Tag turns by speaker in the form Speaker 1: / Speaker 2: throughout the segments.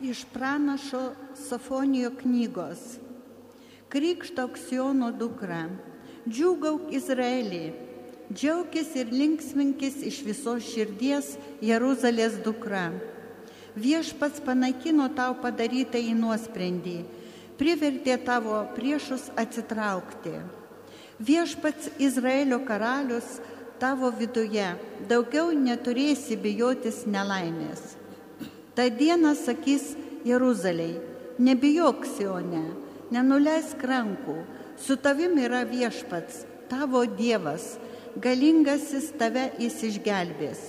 Speaker 1: Iš pranašo Safonijo knygos. Krikštok Siono dukra, džiūgauk Izraelį, džiaugis ir linksminkis iš visos širdies Jeruzalės dukra. Viešpats panaikino tau padarytą į nuosprendį, privertė tavo priešus atsitraukti. Viešpats Izraelio karalius tavo viduje, daugiau neturėsi bijotis nelaimės. Ta diena sakys Jeruzaliai, nebijok Sione, nenuleisk rankų, su tavim yra viešpats, tavo Dievas, galingasis tave jis išgelbės.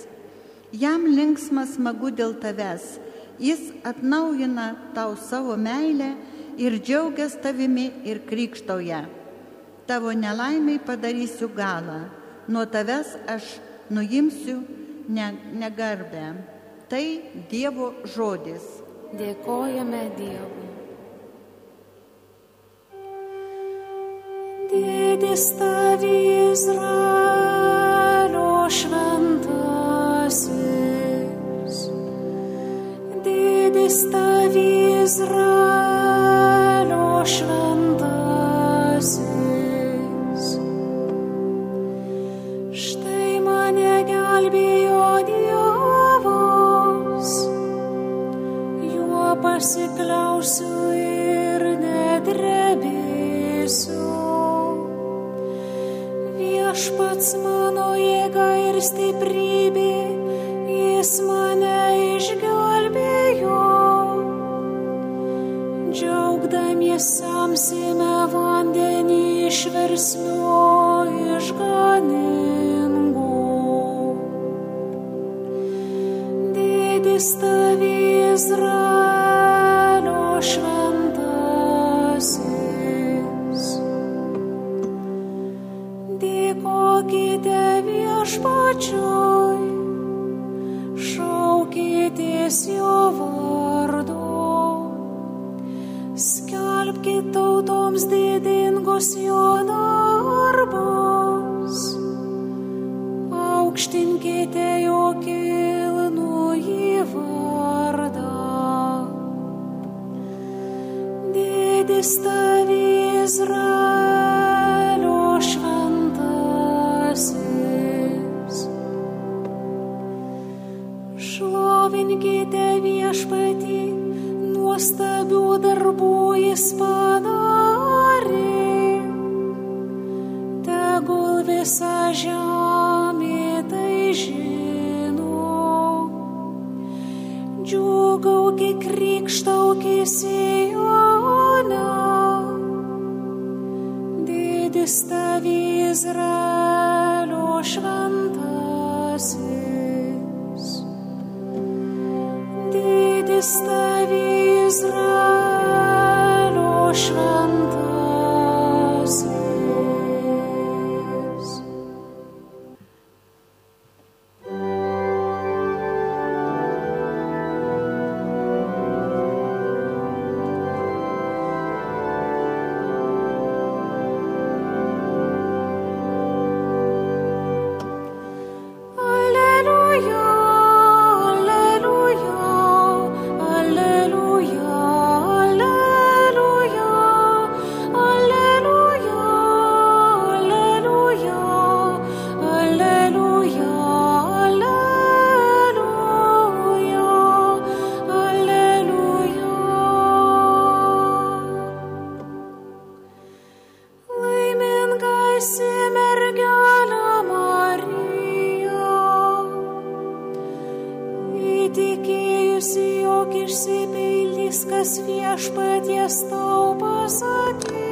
Speaker 1: Jam linksmas smagu dėl tavęs, jis atnaujina tau savo meilę ir džiaugias tavimi ir krikštauja. Tavo nelaimiai padarysiu galą, nuo tavęs aš nuimsiu ne, negarbę. Tai Dievo žodis.
Speaker 2: Dėkojame Dievui.
Speaker 3: Didis tavi Izraelio šventasis. Didis tavi Izraelio šventasis. the Christ the Israel, visa žemė tai žino. Džiugaukit krikštaukis į Joną. Didis tavi Izraelio šventasis. Didis tavi Izraelio viskas viešpaties tau pasakė.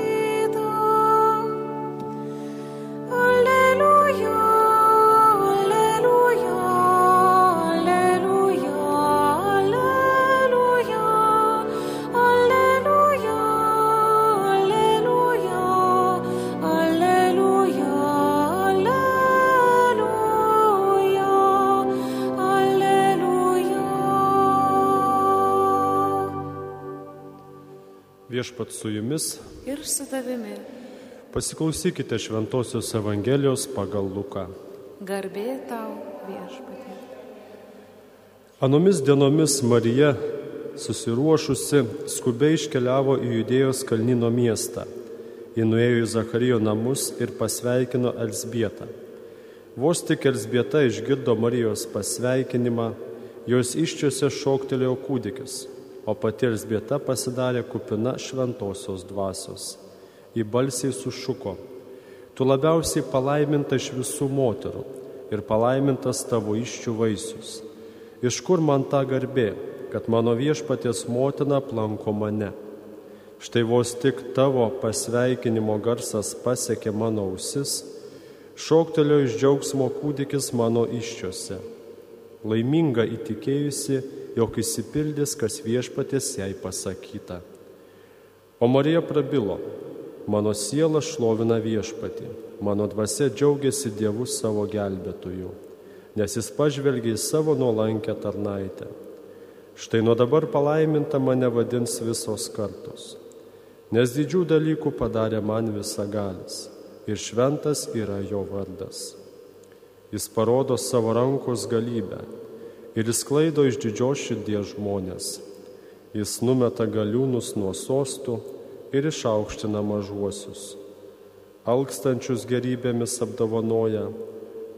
Speaker 4: Viešpat su jumis,
Speaker 2: Ir su tavimi.
Speaker 4: pasiklausykite Šventojios Evangelijos pagal Luką.
Speaker 2: Garbė tau viešpatė.
Speaker 4: Anomis dienomis Marija susiruošusi, skubiai iškeliavo į Judėjos kalnino miestą. Ji nuėjo į Zacharijo namus ir pasveikino Elsbietą. Vos tik Elsbieta išgirdo Marijos pasveikinimą, jos iščiose šoktelėjo kūdikis, o pati Elsbieta pasidarė kupina šventosios dvasios. Ji balsiai sušuko, tu labiausiai palaiminta iš visų moterų ir palaimintas tavo iščių vaisius. Iš kur man ta garbė, kad mano viešpatės motina planko mane? Štai vos tik tavo pasveikinimo garsas pasiekė mano ausis, šoktelio iš džiaugsmo kūdikis mano iščiose. Laiminga įtikėjusi, jog įsipildys, kas viešpatės jai pasakyta. O Marija prabilo, mano siela šlovina viešpatį, mano dvasia džiaugiasi Dievu savo gelbėtoju, nes jis pažvelgia į savo nuolankę tarnaitę. Štai nuo dabar palaiminta mane vadins visos kartos, nes didžių dalykų padarė man visagalis ir šventas yra jo vardas. Jis parodo savo rankos galybę ir jis klaido iš didžios širdies žmonės. Jis numeta galiūnus nuo sostų ir išaukština mažuosius. Alkstančius gerybėmis apdovanoja,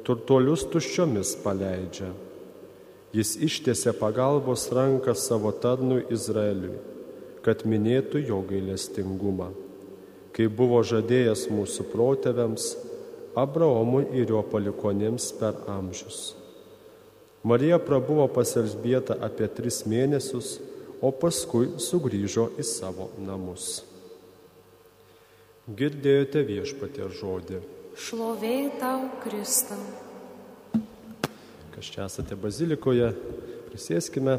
Speaker 4: turtuolius tuščiomis paleidžia. Jis ištiesia pagalbos ranką savo tarnui Izraeliui, kad minėtų jo gailestingumą kaip buvo žadėjęs mūsų protėviams, Abraomui ir jo palikonėms per amžius. Marija prabuvo pas Elsbietą apie tris mėnesius, o paskui sugrįžo į savo namus. Girdėjote viešpatė žodį.
Speaker 2: Šlovė tau, Kristau.
Speaker 4: Kas čia esate bazilikoje, prisėskime.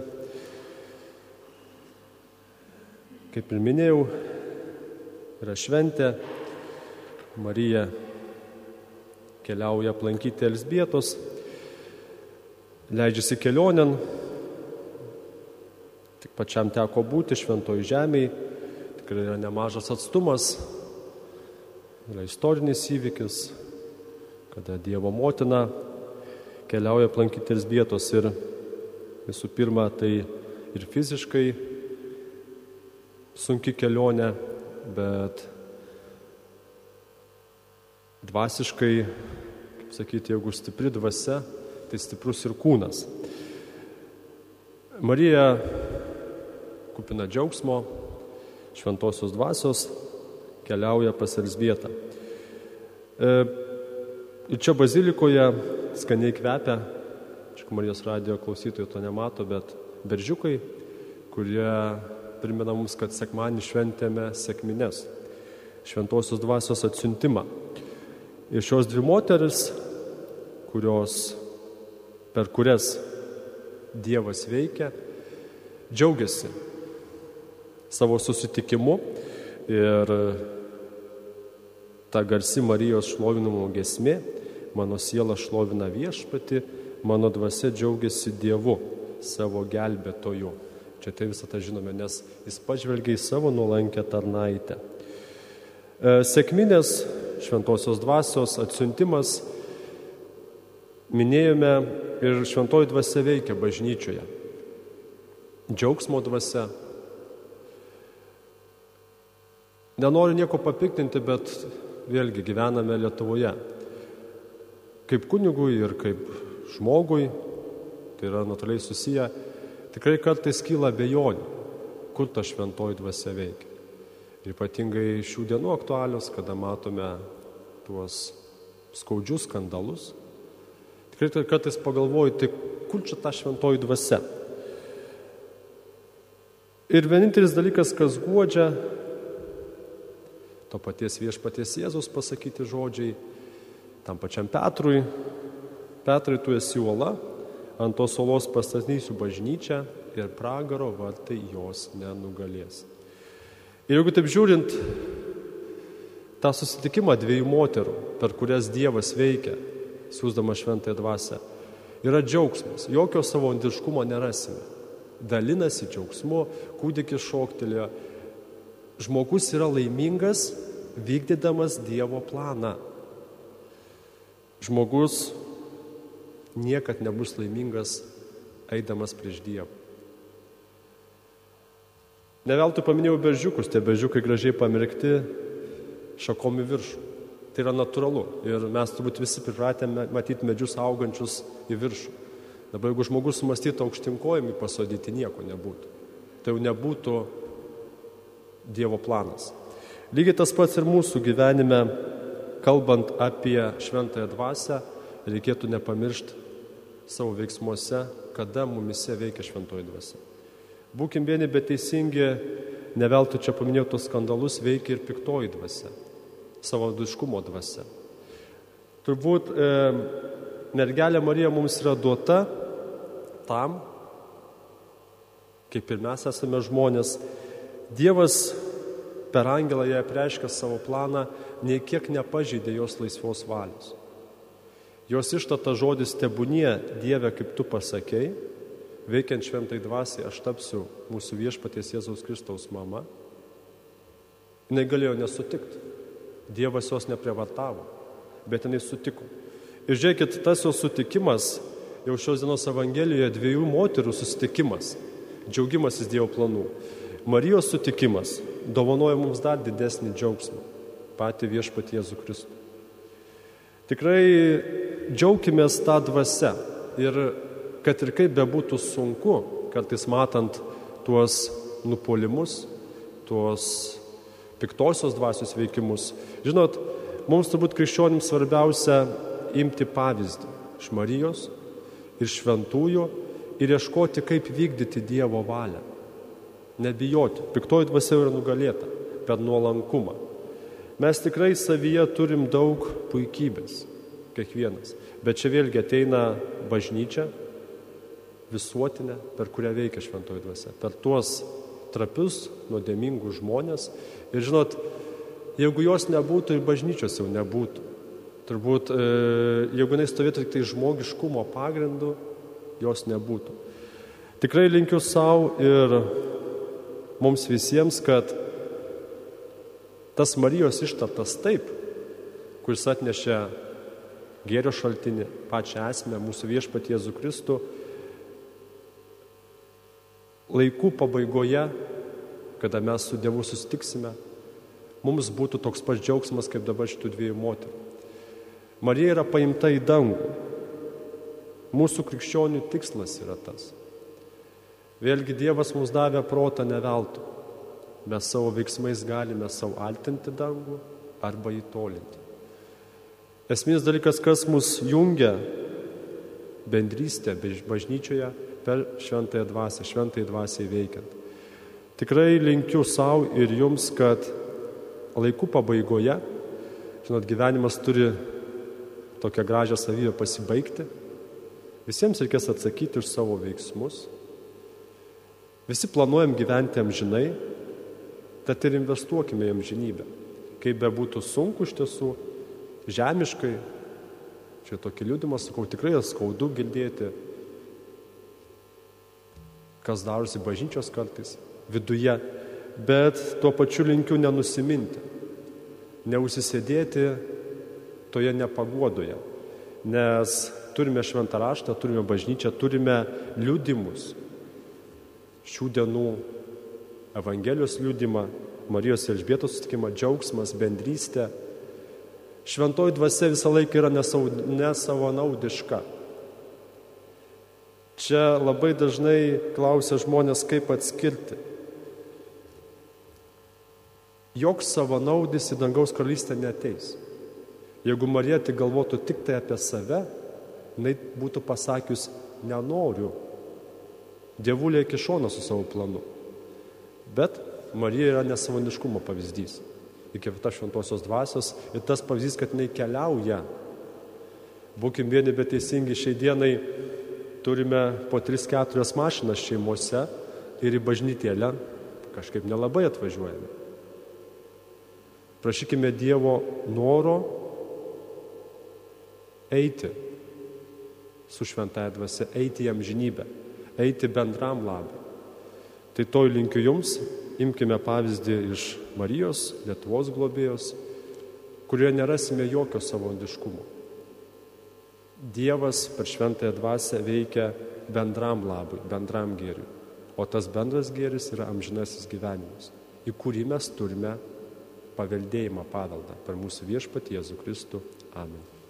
Speaker 4: Kaip ir minėjau, yra šventė, Marija keliauja aplankyti Elsbietos, leidžiasi kelionėn, tik pačiam teko būti šventoji žemėje, tikrai yra nemažas atstumas, yra istorinis įvykis, kada Dievo motina keliauja aplankyti Elsbietos ir visų pirma tai ir fiziškai sunki kelionė, bet dvasiškai, kaip sakyti, jeigu stipri dvasia, tai stiprus ir kūnas. Marija kupina džiaugsmo, šventosios dvasios, keliauja pas Elsbietą. E, ir čia bazilikoje skaniai kvepia, aišku, Marijos radijo klausytojų to nemato, bet beržiukai, kurie primena mums, kad sekmanį šventėme sėkmines, šventosios dvasios atsiuntimą. Ir šios dvi moteris, kurios, per kurias Dievas veikia, džiaugiasi savo susitikimu ir ta garsi Marijos šlovinimo gesmė, mano siela šlovina viešpati, mano dvasia džiaugiasi Dievu, savo gelbėtoju. Čia tai visą tą žinome, nes jis pažvelgia į savo nuolankę tarnaitę. E, Sėkminės šventosios dvasios atsiuntimas minėjome ir šventoji dvasia veikia bažnyčioje. Džiaugsmo dvasia. Nenoriu nieko papiktinti, bet vėlgi gyvename Lietuvoje. Kaip kunigui ir kaip žmogui, tai yra natūraliai susiję, tikrai kartais kyla bejonių, kur ta šventoji dvasia veikia. Ir ypatingai šių dienų aktualios, kada matome tuos skaudžius skandalus. Tikrai kartais pagalvoju, tai kur čia ta šventoji dvasia? Ir vienintelis dalykas, kas guodžia, to paties viešpaties Jėzus pasakyti žodžiai, tam pačiam Petrui, Petrai, tu esi uola, ant tos olos pastatysiu bažnyčią ir pragaro vartai jos nenugalės. Ir jeigu taip žiūrint tą susitikimą dviejų moterų, per kurias Dievas veikia, siūsdama šventąją dvasę, yra džiaugsmas, jokio savondiškumo nerasime. Dalinasi džiaugsmu, kūdikis šoktelėjo. Žmogus yra laimingas vykdydamas Dievo planą. Žmogus niekad nebus laimingas eidamas prieš Dievą. Neveltui paminėjau beržiukus, tie beržiukai gražiai pamirkti šakom į viršų. Tai yra natūralu ir mes turbūt visi pripratę matyti medžius augančius į viršų. Dabar jeigu žmogus sumastytų aukštinkojimį pasodyti, nieko nebūtų. Tai jau nebūtų Dievo planas. Lygiai tas pats ir mūsų gyvenime, kalbant apie šventąją dvasę, reikėtų nepamiršti savo veiksmuose, kada mumise veikia šventoji dvasia. Būkim vieni beteisingi, neveltui čia paminėjau tos skandalus, veikia ir piktoji dvasia, savo duškumo dvasia. Turbūt e, mergelė Marija mums yra duota tam, kaip ir mes esame žmonės, Dievas per angelą ją preiškia savo planą, nei kiek nepažydė jos laisvos valios. Jos ištata žodis tebūnie Dieve, kaip tu pasakėjai, veikiant šventai dvasiai, aš tapsiu mūsų viešpaties Jėzaus Kristaus mama. Jis galėjo nesutikti. Dievas jos neprievartavo, bet jinai sutiko. Ir žiūrėkit, tas jos sutikimas jau šios dienos Evangelijoje dviejų moterų susitikimas, džiaugimasis Dievo planų. Marijos sutikimas dovanoja mums dar didesnį džiaugsmą - patį viešpatį Jėzų Kristų. Tikrai džiaukimės tą dvasę ir kad ir kaip bebūtų sunku, kartais matant tuos nupolimus, tuos piktosios dvasios veikimus. Žinot, mums turbūt krikščionims svarbiausia imti pavyzdį iš Marijos, ir šventųjų ir ieškoti, kaip vykdyti Dievo valią. Nebijoti. Piktoji dvasia yra nugalėta per nuolankumą. Mes tikrai savyje turim daug puikybės, kiekvienas. Bet čia vėlgi ateina bažnyčia, visuotinė, per kurią veikia šventoji dvasia. Per tuos trapius, nuodėmingus žmonės. Ir žinot, jeigu jos nebūtų, ir bažnyčios jau nebūtų. Turbūt, e, jeigu jinai stovėtų tik tai žmogiškumo pagrindu, jos nebūtų. Tikrai linkiu savo ir mums visiems, kad tas Marijos ištartas taip, kuris atnešė gėrio šaltinį, pačią esmę, mūsų viešpatie Jėzų Kristų, laikų pabaigoje, kada mes su Dievu susitiksime, mums būtų toks pats džiaugsmas kaip dabar šitų dviejų moterų. Marija yra paimta į dangų. Mūsų krikščionių tikslas yra tas. Vėlgi Dievas mums davė protą neveltui. Mes savo veiksmais galime savo altinti dangų arba įtolinti. Esminis dalykas, kas mus jungia bendrystė bažnyčioje per šventąją dvasę, šventąją dvasę veikiant. Tikrai linkiu savo ir jums, kad laikų pabaigoje, žinot, gyvenimas turi tokią gražią savybę pasibaigti. Visiems reikės atsakyti už savo veiksmus. Visi planuojam gyventi amžinai, tad ir investuokime į amžinybę. Kaip be būtų sunku iš tiesų, žemiškai, čia tokį liūdimą sakau, tikrai skaudu girdėti, kas darosi bažnyčios kartais viduje, bet tuo pačiu linkiu nenusiminti, neusisėdėti toje nepagodoje. Nes turime šventą raštą, turime bažnyčią, turime liudimus. Šių dienų Evangelijos liudimą, Marijos ir Elžbietos sutikimą, džiaugsmas, bendrystė. Šventoji dvasia visą laiką yra nesavanaudiška. Čia labai dažnai klausia žmonės, kaip atskirti. Joks savanaudis į dangaus karalystę neteis. Jeigu Marija tik galvotų tik tai apie save, jinai būtų pasakius, nenoriu. Dievulė iki šono su savo planu. Bet Marija yra nesavaniškumo pavyzdys. Įkvėpta šventosios dvasios ir tas pavyzdys, kad jinai keliauja. Būkim vieni bet teisingi, šiai dienai turime po 3-4 mašinas šeimose ir į bažnytėlę kažkaip nelabai atvažiuojame. Prašykime Dievo noro eiti su šventąją dvasia, eiti į amžinybę, eiti bendram labui. Tai to linkiu jums, imkime pavyzdį iš Marijos, Lietuvos globėjos, kurioje nerasime jokio savandiškumo. Dievas per šventąją dvasę veikia bendram labui, bendram gėriui. O tas bendras gėris yra amžinasis gyvenimas, į kurį mes turime paveldėjimą paveldą per mūsų viešpatį Jėzų Kristų. Amen.